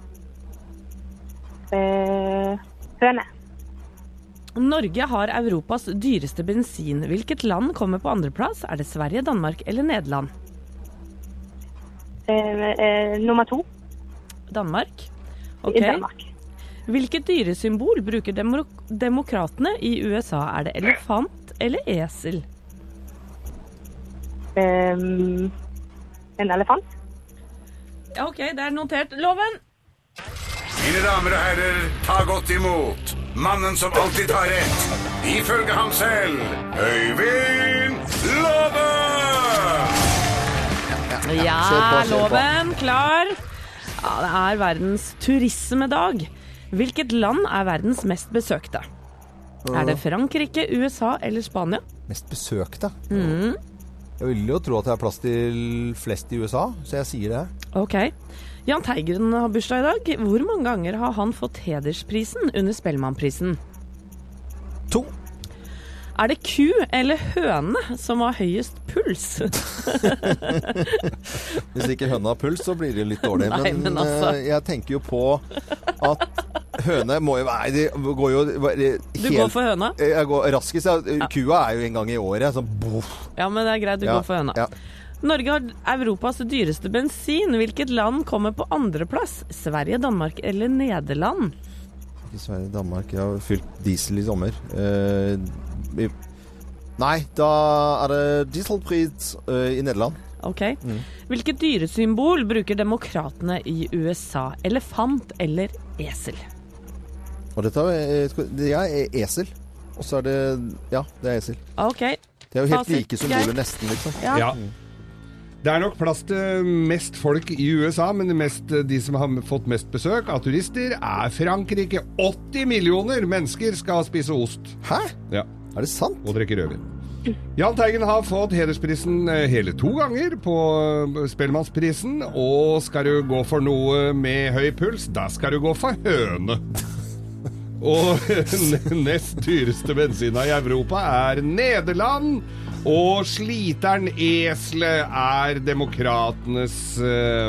Speaker 9: Eh, høne.
Speaker 2: Norge har Europas dyreste bensin. Hvilket land kommer på andreplass? Er det Sverige, Danmark eller Nederland?
Speaker 9: Eh, eh, nummer to.
Speaker 2: Danmark.
Speaker 9: I Danmark.
Speaker 2: Hvilket dyresymbol bruker demok demokratene i USA? Er det elefant eller esel?
Speaker 9: Um, en elefant.
Speaker 2: Ja, OK, det er notert. Loven!
Speaker 4: Mine damer og herrer, ta godt imot mannen som alltid tar rett, ifølge ham selv, Øyvind Love!
Speaker 2: Ja, loven. Klar. Ja, det er verdens turismedag. Hvilket land er verdens mest besøkte? Er det Frankrike, USA eller Spania?
Speaker 1: Mest besøkte?
Speaker 2: Mhm.
Speaker 1: Jeg vil jo tro at det er plass til flest i USA, så jeg sier det.
Speaker 2: Ok. Jahn Teigen har bursdag i dag. Hvor mange ganger har han fått hedersprisen under Spellemannprisen?
Speaker 1: To.
Speaker 2: Er det ku eller høne som har høyest puls?
Speaker 1: Hvis ikke høna har puls, så blir det litt dårlig.
Speaker 2: Nei,
Speaker 1: men
Speaker 2: men altså.
Speaker 1: eh, jeg tenker jo på at høne må jo være De går jo helt
Speaker 2: Du går for høna?
Speaker 1: Jeg går raskest. Ja. Kua er jo en gang i året. Sånn boff.
Speaker 2: Ja, men det er greit, du
Speaker 1: Ja,
Speaker 2: går for høna.
Speaker 1: ja.
Speaker 2: Norge har Europas dyreste bensin. Hvilket land kommer på andreplass? Sverige, Danmark eller Nederland?
Speaker 1: Ikke Sverige Danmark Jeg har fylt diesel i sommer. Eh, nei, da er det dieselpris eh, i Nederland.
Speaker 2: Ok.
Speaker 1: Mm.
Speaker 2: Hvilket dyresymbol bruker demokratene i USA? Elefant eller esel?
Speaker 1: Og dette er, det er esel. Og så er det Ja, det er esel.
Speaker 2: Ok.
Speaker 1: Det er jo helt
Speaker 2: Fasit,
Speaker 1: like symboler, nesten, liksom.
Speaker 2: Ja.
Speaker 3: Ja. Det er nok plass til mest folk i USA, men mest, de som har fått mest besøk av turister, er Frankrike. 80 millioner mennesker skal spise ost.
Speaker 1: Hæ?
Speaker 3: Ja.
Speaker 1: Er det sant?
Speaker 3: Og drikke rødvin. Jahn Teigen har fått hedersprisen eh, hele to ganger på eh, Spellemannsprisen. Og skal du gå for noe med høy puls, da skal du gå for høne. Og nest dyreste bensina i Europa er Nederland. Og sliteren eselet er demokratenes eh,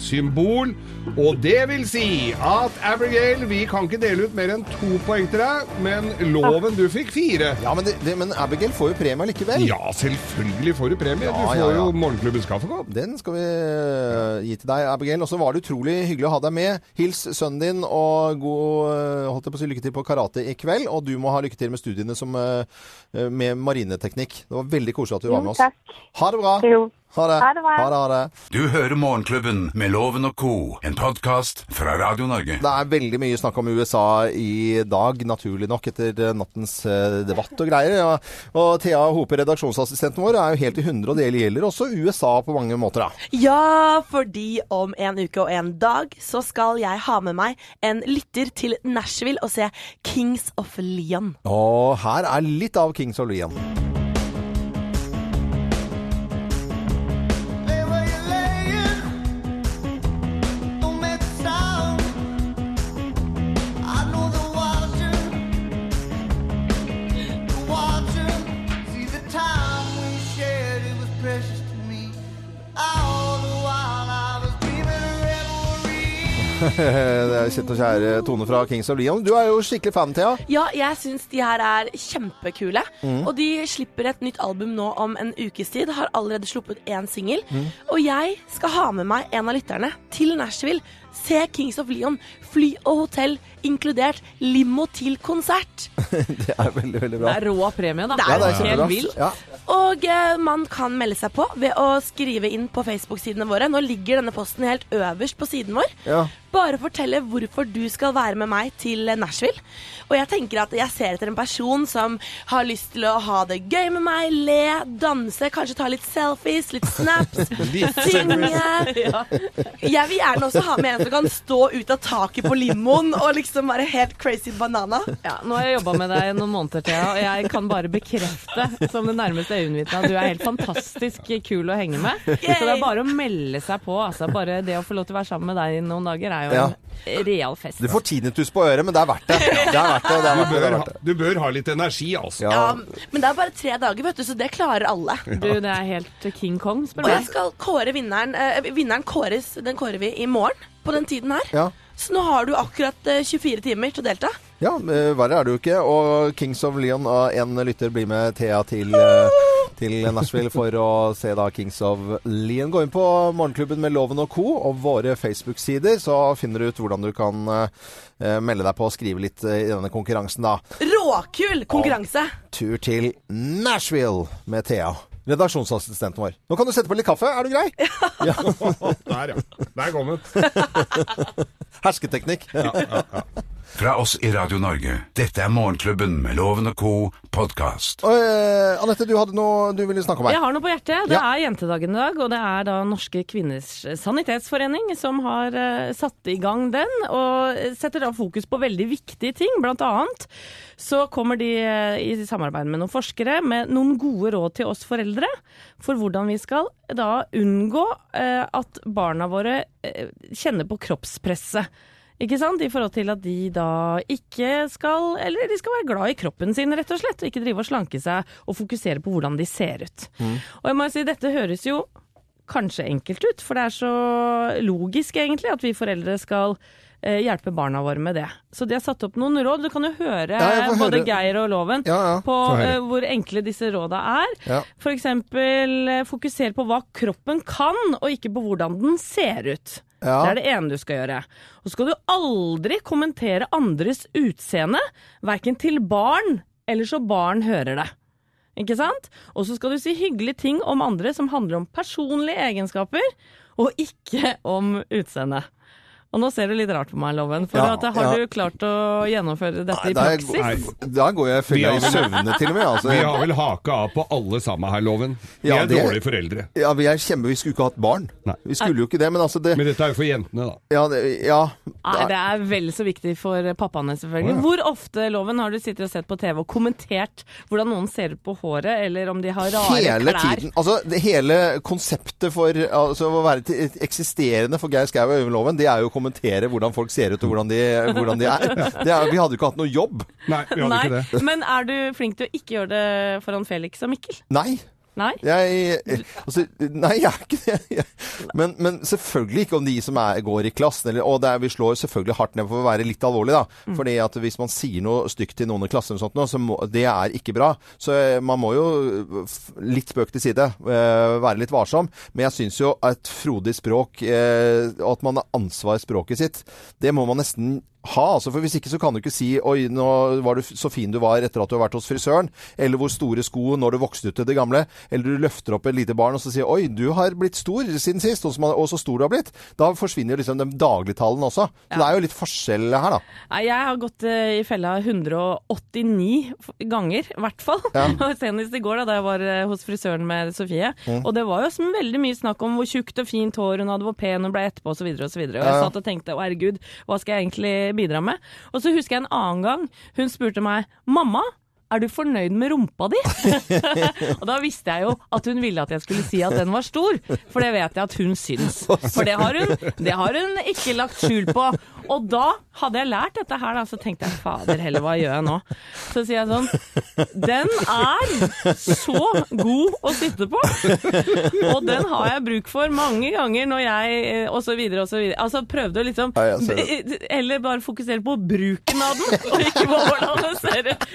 Speaker 3: symbol. Og det vil si at Abigail, vi kan ikke dele ut mer enn to poeng til deg, men loven du fikk fire.
Speaker 1: Ja, men, det, det, men Abigail får jo premie likevel.
Speaker 3: Ja, selvfølgelig får du premie.
Speaker 1: Ja,
Speaker 3: du får
Speaker 1: ja, ja.
Speaker 3: jo morgenklubbens kaffekopp.
Speaker 1: Den skal vi eh, gi til deg, Abigail. Og så var det utrolig hyggelig å ha deg med. Hils sønnen din, og god eh, holdt jeg på å si, lykke til på karate i kveld. Og du må ha lykke til med studiene som, eh, med marineteknikk. Det var veldig koselig at du var med oss.
Speaker 9: Jo, takk.
Speaker 1: Ha det bra.
Speaker 9: Jo.
Speaker 1: Ha det.
Speaker 9: Ha det.
Speaker 1: Ha det, ha det.
Speaker 4: Du hører Morgenklubben med Loven og co., en podkast fra Radio Norge.
Speaker 1: Det er veldig mye snakk om USA i dag, naturlig nok, etter nattens eh, debatt og greier. Og, Og Thea Hope, redaksjonsassistenten vår, er jo helt i hundre, og det gjelder også USA på mange måter. Da.
Speaker 11: Ja, fordi om en uke og en dag så skal jeg ha med meg en lytter til Nashville og se Kings of Leon.
Speaker 1: Og her er litt av Kings of Leon. Det er Kjent og kjære Tone fra Kings of Leon. Du er jo skikkelig fan, Thea.
Speaker 11: Ja, jeg syns de her er kjempekule.
Speaker 1: Mm.
Speaker 11: Og de slipper et nytt album nå om en ukes tid. Har allerede sluppet én singel.
Speaker 1: Mm.
Speaker 11: Og jeg skal ha med meg en av lytterne til Nashville. Se Kings of Leon. Fly og hotell inkludert. Limo til konsert.
Speaker 1: Det er veldig, veldig bra.
Speaker 2: Det er rå premie, da.
Speaker 11: Det er
Speaker 1: Ja, det er
Speaker 11: helt vilt.
Speaker 1: Ja.
Speaker 11: Og eh, man kan melde seg på ved å skrive inn på Facebook-sidene våre. Nå ligger denne posten helt øverst på siden vår.
Speaker 1: Ja.
Speaker 11: Bare fortelle hvorfor du skal være med meg til Nashville. Og jeg tenker at jeg ser etter en person som har lyst til å ha det gøy med meg, le, danse, kanskje ta litt selfies, litt snaps, synge. Jeg vil gjerne også ha med en som kan stå ut av taket på limoen og liksom være helt crazy banana.
Speaker 2: Ja, nå har jeg jobba med deg noen måneder, Thea, og jeg kan bare bekrefte som det nærmeste øyenvitnet at du er helt fantastisk kul å henge med. Så det er bare å melde seg på. Altså, bare det å få lov til å være sammen med deg i noen dager er jo
Speaker 1: Ja.
Speaker 2: en real fest.
Speaker 1: Du får tinnitus på øret, men det er verdt det. Det er verdt det. det, er
Speaker 3: Du
Speaker 1: verdt det, det,
Speaker 3: bør, ha, du bør ha litt energi, altså.
Speaker 1: Ja.
Speaker 11: Ja, men det er bare tre dager, vet du, så det klarer alle.
Speaker 2: Du, det er helt King Kong, spør
Speaker 11: Og jeg skal kåre vinneren. Eh, vinneren kåres, den kårer vi i morgen på den tiden her.
Speaker 1: Ja.
Speaker 11: Så nå har du akkurat eh, 24 timer til å delta.
Speaker 1: Ja, eh, verre er det jo ikke. Og Kings of Leon, av en lytter, blir med Thea til, eh, til Nashville for å se da Kings of Leon. Gå inn på Morgenklubben med Loven og co. og våre Facebook-sider, så finner du ut hvordan du kan eh, melde deg på og skrive litt eh, i denne konkurransen, da.
Speaker 11: Råkul konkurranse!
Speaker 1: Tur til Nashville med Thea. Redaksjonsassistenten vår. Nå kan du sette på litt kaffe, er du grei? Ja!
Speaker 3: Der, ja. Der kom den.
Speaker 1: Hersketeknikk.
Speaker 4: Fra oss i Radio Norge. Dette er Morgenklubben med Loven og co. podkast.
Speaker 1: Og, eh, Anette, du hadde noe du ville snakke om her.
Speaker 2: Jeg har noe på hjertet. Det
Speaker 1: Ja.
Speaker 2: er jentedagen i dag, og det er da Norske kvinners sanitetsforening som har uh, satt i gang den, og setter da fokus på veldig viktige ting. Blant annet så kommer de uh, i samarbeid med noen forskere med noen gode råd til oss foreldre for hvordan vi skal da unngå at barna våre kjenner på kroppspresset. Ikke sant? I forhold til at de da ikke skal Eller de skal være glad i kroppen sin, rett og slett. Og ikke drive og slanke seg og fokusere på hvordan de ser ut. Og jeg må si, dette høres jo kanskje enkelt ut, for det er så logisk egentlig at vi foreldre skal eh, hjelpe barna våre med det. Så de har satt opp noen råd. Du kan jo høre
Speaker 1: Ja,
Speaker 2: både
Speaker 1: høre.
Speaker 2: Geir og Loven
Speaker 1: Ja, ja.
Speaker 2: på uh, hvor enkle disse råda er.
Speaker 1: Ja.
Speaker 2: For eksempel eh, fokuser på hva kroppen kan, og ikke på hvordan den ser ut.
Speaker 1: Ja.
Speaker 2: Det er det ene du skal gjøre. Og så skal du aldri kommentere andres utseende, verken til barn eller så barn hører det. Ikke sant? Og så skal du si hyggelige ting om andre som handler om personlige egenskaper, og ikke om utseende. Og nå ser du litt rart på meg, Loven. For
Speaker 1: Ja,
Speaker 2: at, har
Speaker 1: ja.
Speaker 2: du klart å gjennomføre dette i praksis? Nei?
Speaker 1: Da går jeg
Speaker 3: Vi
Speaker 1: i søvne til og med. Altså.
Speaker 3: Vi har vel haka av på alle sammen her, Loven. Vi
Speaker 1: Ja,
Speaker 3: er
Speaker 1: det-
Speaker 3: dårlige foreldre.
Speaker 1: Ja, vi er kjempe... Vi skulle ikke hatt barn.
Speaker 3: Nei.
Speaker 1: Vi skulle jo ikke det, men altså det
Speaker 3: Men dette er jo for jentene, da.
Speaker 1: Ja, det, ja.
Speaker 2: Nei, det er vel så viktig for pappaene, selvfølgelig. Hvor ofte, Loven, har du sittet og sett på TV og kommentert hvordan noen ser ut på håret, eller om de har rare
Speaker 1: Hele
Speaker 2: klær?
Speaker 1: tiden. Altså, det hele konseptet for altså, å være eksisterende for Geir Skau og Øyvind Loven, det er jo å kommentere hvordan folk ser ut og hvordan de, hvordan de er. Det er. Vi hadde jo ikke hatt noe jobb.
Speaker 3: Nei, vi hadde
Speaker 2: Nei,
Speaker 3: ikke det.
Speaker 2: men er du flink til å ikke gjøre det foran Felix og Mikkel?
Speaker 1: Nei.
Speaker 2: Nei?
Speaker 1: Jeg, altså, nei, jeg er ikke det. Jeg, men, men selvfølgelig ikke om de som er, går i klassen. Eller, og det er, vi slår selvfølgelig hardt ned for å være litt alvorlig. da.
Speaker 2: Mm.
Speaker 1: Fordi at hvis man sier noe stygt til noen i klassen, sånt, så må, det er ikke bra. Så eh, man må jo, litt spøk til side, eh, være litt varsom. Men jeg syns jo et frodig språk, eh, og at man har ansvar i språket sitt, det må man nesten ha, altså, for Hvis ikke så kan du ikke si 'oi, nå var du så fin du var etter at du har vært hos frisøren', eller 'hvor store sko når du vokste ut til det gamle', eller du løfter opp et lite barn og så sier 'oi, du har blitt stor siden sist', og så, og så stor du har blitt. Da forsvinner liksom den dagligtalen også. Så det er jo litt forskjell her, da.
Speaker 2: Jeg har gått eh, i fella 189 ganger, i hvert fall.
Speaker 1: Ja.
Speaker 2: Senest i går da, da jeg var eh, hos frisøren med Sofie.
Speaker 1: Mm.
Speaker 2: Og det var jo som veldig mye snakk om hvor tjukt og fint hår hun hadde, hvor pen hun ble etterpå osv. Og, så videre, og, så og
Speaker 1: Ja,
Speaker 2: jeg
Speaker 1: ja.
Speaker 2: satt og tenkte å herregud, hva skal jeg egentlig bidra med? Og så husker jeg en annen gang hun spurte meg mamma. Er du fornøyd med rumpa di? og da visste jeg jo at hun ville at jeg skulle si at den var stor, for det vet jeg at hun syns. For det har hun, det har hun ikke lagt skjul på. Og da hadde jeg lært dette her, da, så tenkte jeg fader heller, hva gjør jeg nå? Så sier jeg sånn Den er så god å sitte på! Og den har jeg bruk for mange ganger når jeg eh, Og så videre og så videre. Altså prøvde å liksom
Speaker 1: Ja.
Speaker 2: Eller bare fokusere på bruken av den, og ikke på hvordan det ser ut.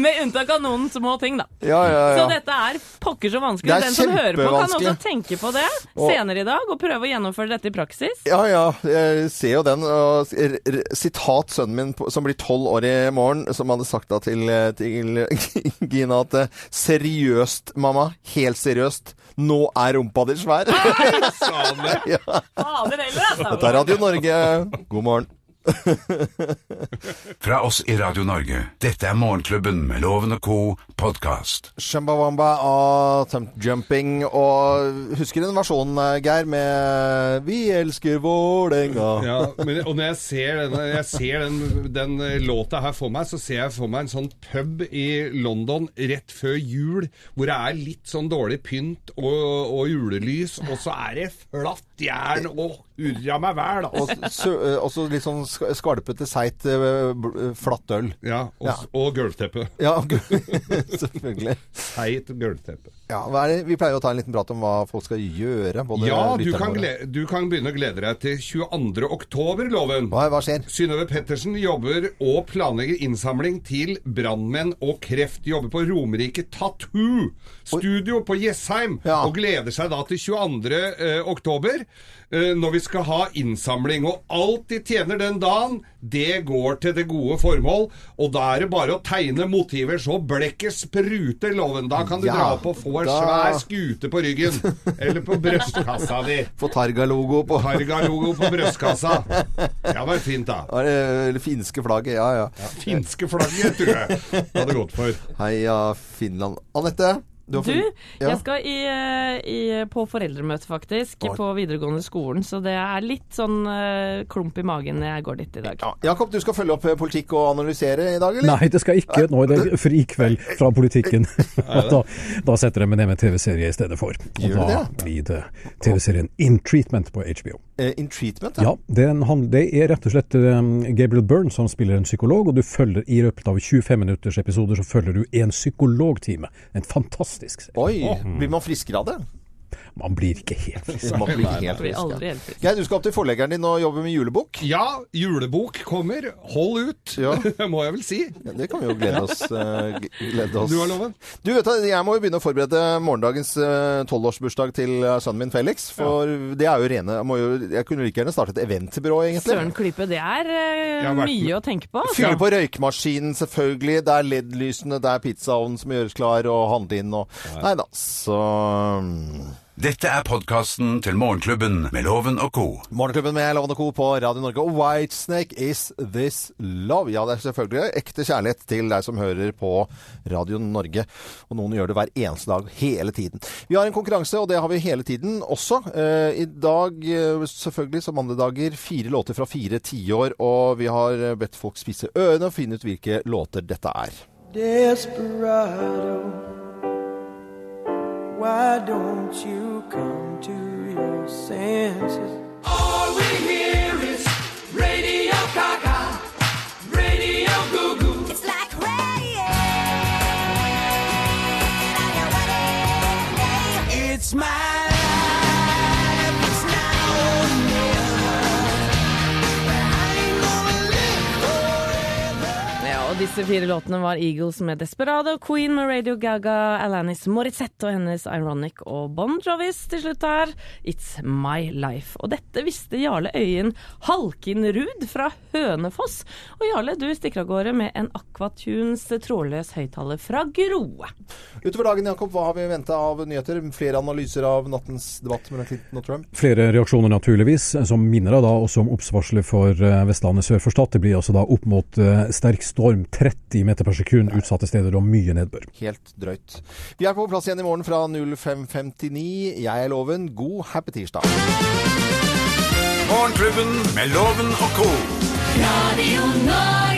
Speaker 2: Med unntak av noen små ting, da.
Speaker 1: Ja, ja,
Speaker 2: Så dette er pokker så vanskelig. Den som hører på, kan også tenke på det senere i dag, og prøve å gjennomføre dette i praksis.
Speaker 1: Ja, ja, jeg ser jo den. Og r- r- sitat sønnen min, på- som blir tolv år i morgen, som hadde sagt da til, til Gina at eh, Seriøst, mamma. Helt seriøst. Nå er rumpa di svær.
Speaker 3: Sa han det?
Speaker 1: ja.
Speaker 2: Fader heller, altså.
Speaker 1: Dette er Radio Norge. God morgen.
Speaker 4: Fra oss i Radio Norge. Dette er Morgenklubben med Loven og co. podkast.
Speaker 1: Shambawamba og Temp Jumping. Og husker den versjonen, Geir, med 'Vi elsker Vålerenga'?
Speaker 3: Ja, men, og når jeg ser, denne, jeg ser den, den eh, låta her for meg, så ser jeg for meg en sånn pub i London rett før jul, hvor det er litt sånn dårlig pynt og, og julelys, og så er det flatt jern og urra meg vel,
Speaker 1: Og
Speaker 3: da.
Speaker 1: så- eh, litt sånn skalpete, seigt, eh, flatt øl.
Speaker 3: Ja, og,
Speaker 1: Ja.
Speaker 3: og gulvteppe.
Speaker 1: Ja, selvfølgelig.
Speaker 3: Seigt gulvteppe.
Speaker 1: Ja? Vi pleier å ta en liten prat om hva folk skal gjøre. både
Speaker 3: Ja, du kan, glede, du kan begynne å glede deg til 22. oktober, Loven.
Speaker 1: Hva, hva skjer?
Speaker 3: Synnøve Pettersen jobber og planlegger innsamling til brannmenn og kreft. Jobber på Romerike Tattoo Studio på Jessheim.
Speaker 1: Ja.
Speaker 3: Og gleder seg da til 22. eh, oktober, når vi skal ha innsamling. Og alt de tjener den dagen, det går til det gode formål. Og da er det bare å tegne motiver så blekket spruter, Loven. Da kan du
Speaker 1: Ja,
Speaker 3: dra opp og få en
Speaker 1: da-
Speaker 3: svær skute på ryggen. Eller på brystkassa di.
Speaker 1: Få Targa-logo på
Speaker 3: Targa-logo på brystkassa. Ja, det var fint, da.
Speaker 1: Eller finske flagget. Ja, ja.
Speaker 3: Finske flagget, tror jeg det hadde gått for.
Speaker 1: Heia Finland. Anette? Du,
Speaker 2: Du,
Speaker 1: ja.
Speaker 2: jeg skal i, eh, i, på foreldremøte, faktisk,
Speaker 1: Oi.
Speaker 2: på videregående skolen. Så det er litt sånn uh, klump i magen når jeg går dit i dag.
Speaker 1: Ja. Jakob, du skal følge opp eh, politikk og analysere i dag, eller?
Speaker 5: Nei, det skal ikke. Nå er det frikveld fra politikken. Og da, da setter jeg meg ned med TV-serie i stedet for. Og
Speaker 1: Gjør
Speaker 5: da
Speaker 1: det?
Speaker 5: blir det TV-serien In Treatment på HBO.
Speaker 1: Eh, in treatment,
Speaker 5: Ja, det er, en, han, det er rett og slett um, Gabriel Byrne som spiller en psykolog, og du følger i løpet av 25 minutters episoder så følger du en psykologtime. En fantastisk serie.
Speaker 1: Oi, blir man friskere av det?
Speaker 5: Man blir ikke helt frisk.
Speaker 1: Man blir helt frisk. Ja.
Speaker 2: helt frisk.
Speaker 1: Geir, du skal opp til forleggeren din og jobbe med julebok.
Speaker 3: Ja, julebok kommer. Hold ut,
Speaker 1: Ja.
Speaker 3: må jeg vel si.
Speaker 1: Ja, det kan vi jo glede oss. eh, glede oss.
Speaker 3: Du har loven.
Speaker 1: Du vet at Jeg må jo begynne å forberede morgendagens eh, tolvårsbursdag til eh, sønnen min Felix. For det er jo rene jo, jeg kunne like gjerne startet et eventbyrå, egentlig.
Speaker 2: Søren klype, det er
Speaker 3: vært
Speaker 2: mye å tenke på. altså.
Speaker 1: Fylle på røykmaskinen, selvfølgelig. Det er LED-lysene, det er pizzaovnen som gjøres klar, og handle inn og Nei da, så mm.
Speaker 4: Dette er podkasten til Morgenklubben med Loven og co.
Speaker 1: Morgenklubben med Loven og Co. på Radio Norge. Og Whitesnake Is This Love? Ja, det er selvfølgelig ekte kjærlighet til deg som hører på Radio Norge. Og noen gjør det hver eneste dag, hele tiden. Vi har en konkurranse, og det har vi hele tiden også. Eh, I dag, eh, selvfølgelig som andre dager, fire låter fra fire tiår. Og vi har bedt folk spisse ørene og finne ut hvilke låter dette er.
Speaker 12: Desperado, why don't you come to your senses? All we hear is Radio Gaga, Radio Goo Goo. It's like rain. It's my
Speaker 2: disse fire låtene var Eagles med Desperado, Queen med Radio Gaga, Alanis Morissette og hennes Ironic og Bon Jovis til slutt her. It's My Life. Og dette visste Jarle Øyen Halkinrud fra Hønefoss. Og Jarle, du stikker av gårde med en Aquatunes trådløs høyttaler fra Groe.
Speaker 1: Utover dagen, Jakob, hva har vi venta av nyheter? Flere analyser av nattens debatt mellom Clinton og Trump?
Speaker 5: Flere reaksjoner naturligvis, som minner da også om obs-varselet for eh, Vestlandet sør for Stad. Det blir altså da opp mot eh, sterk storm, 30 meter per sekund utsatte steder og mye nedbør.
Speaker 1: Helt drøyt. Vi er på plass igjen i morgen fra 05.59. Jeg er Loven. God happy tirsdag.
Speaker 4: Morgenklubben med Loven og co.
Speaker 10: Radio Norge.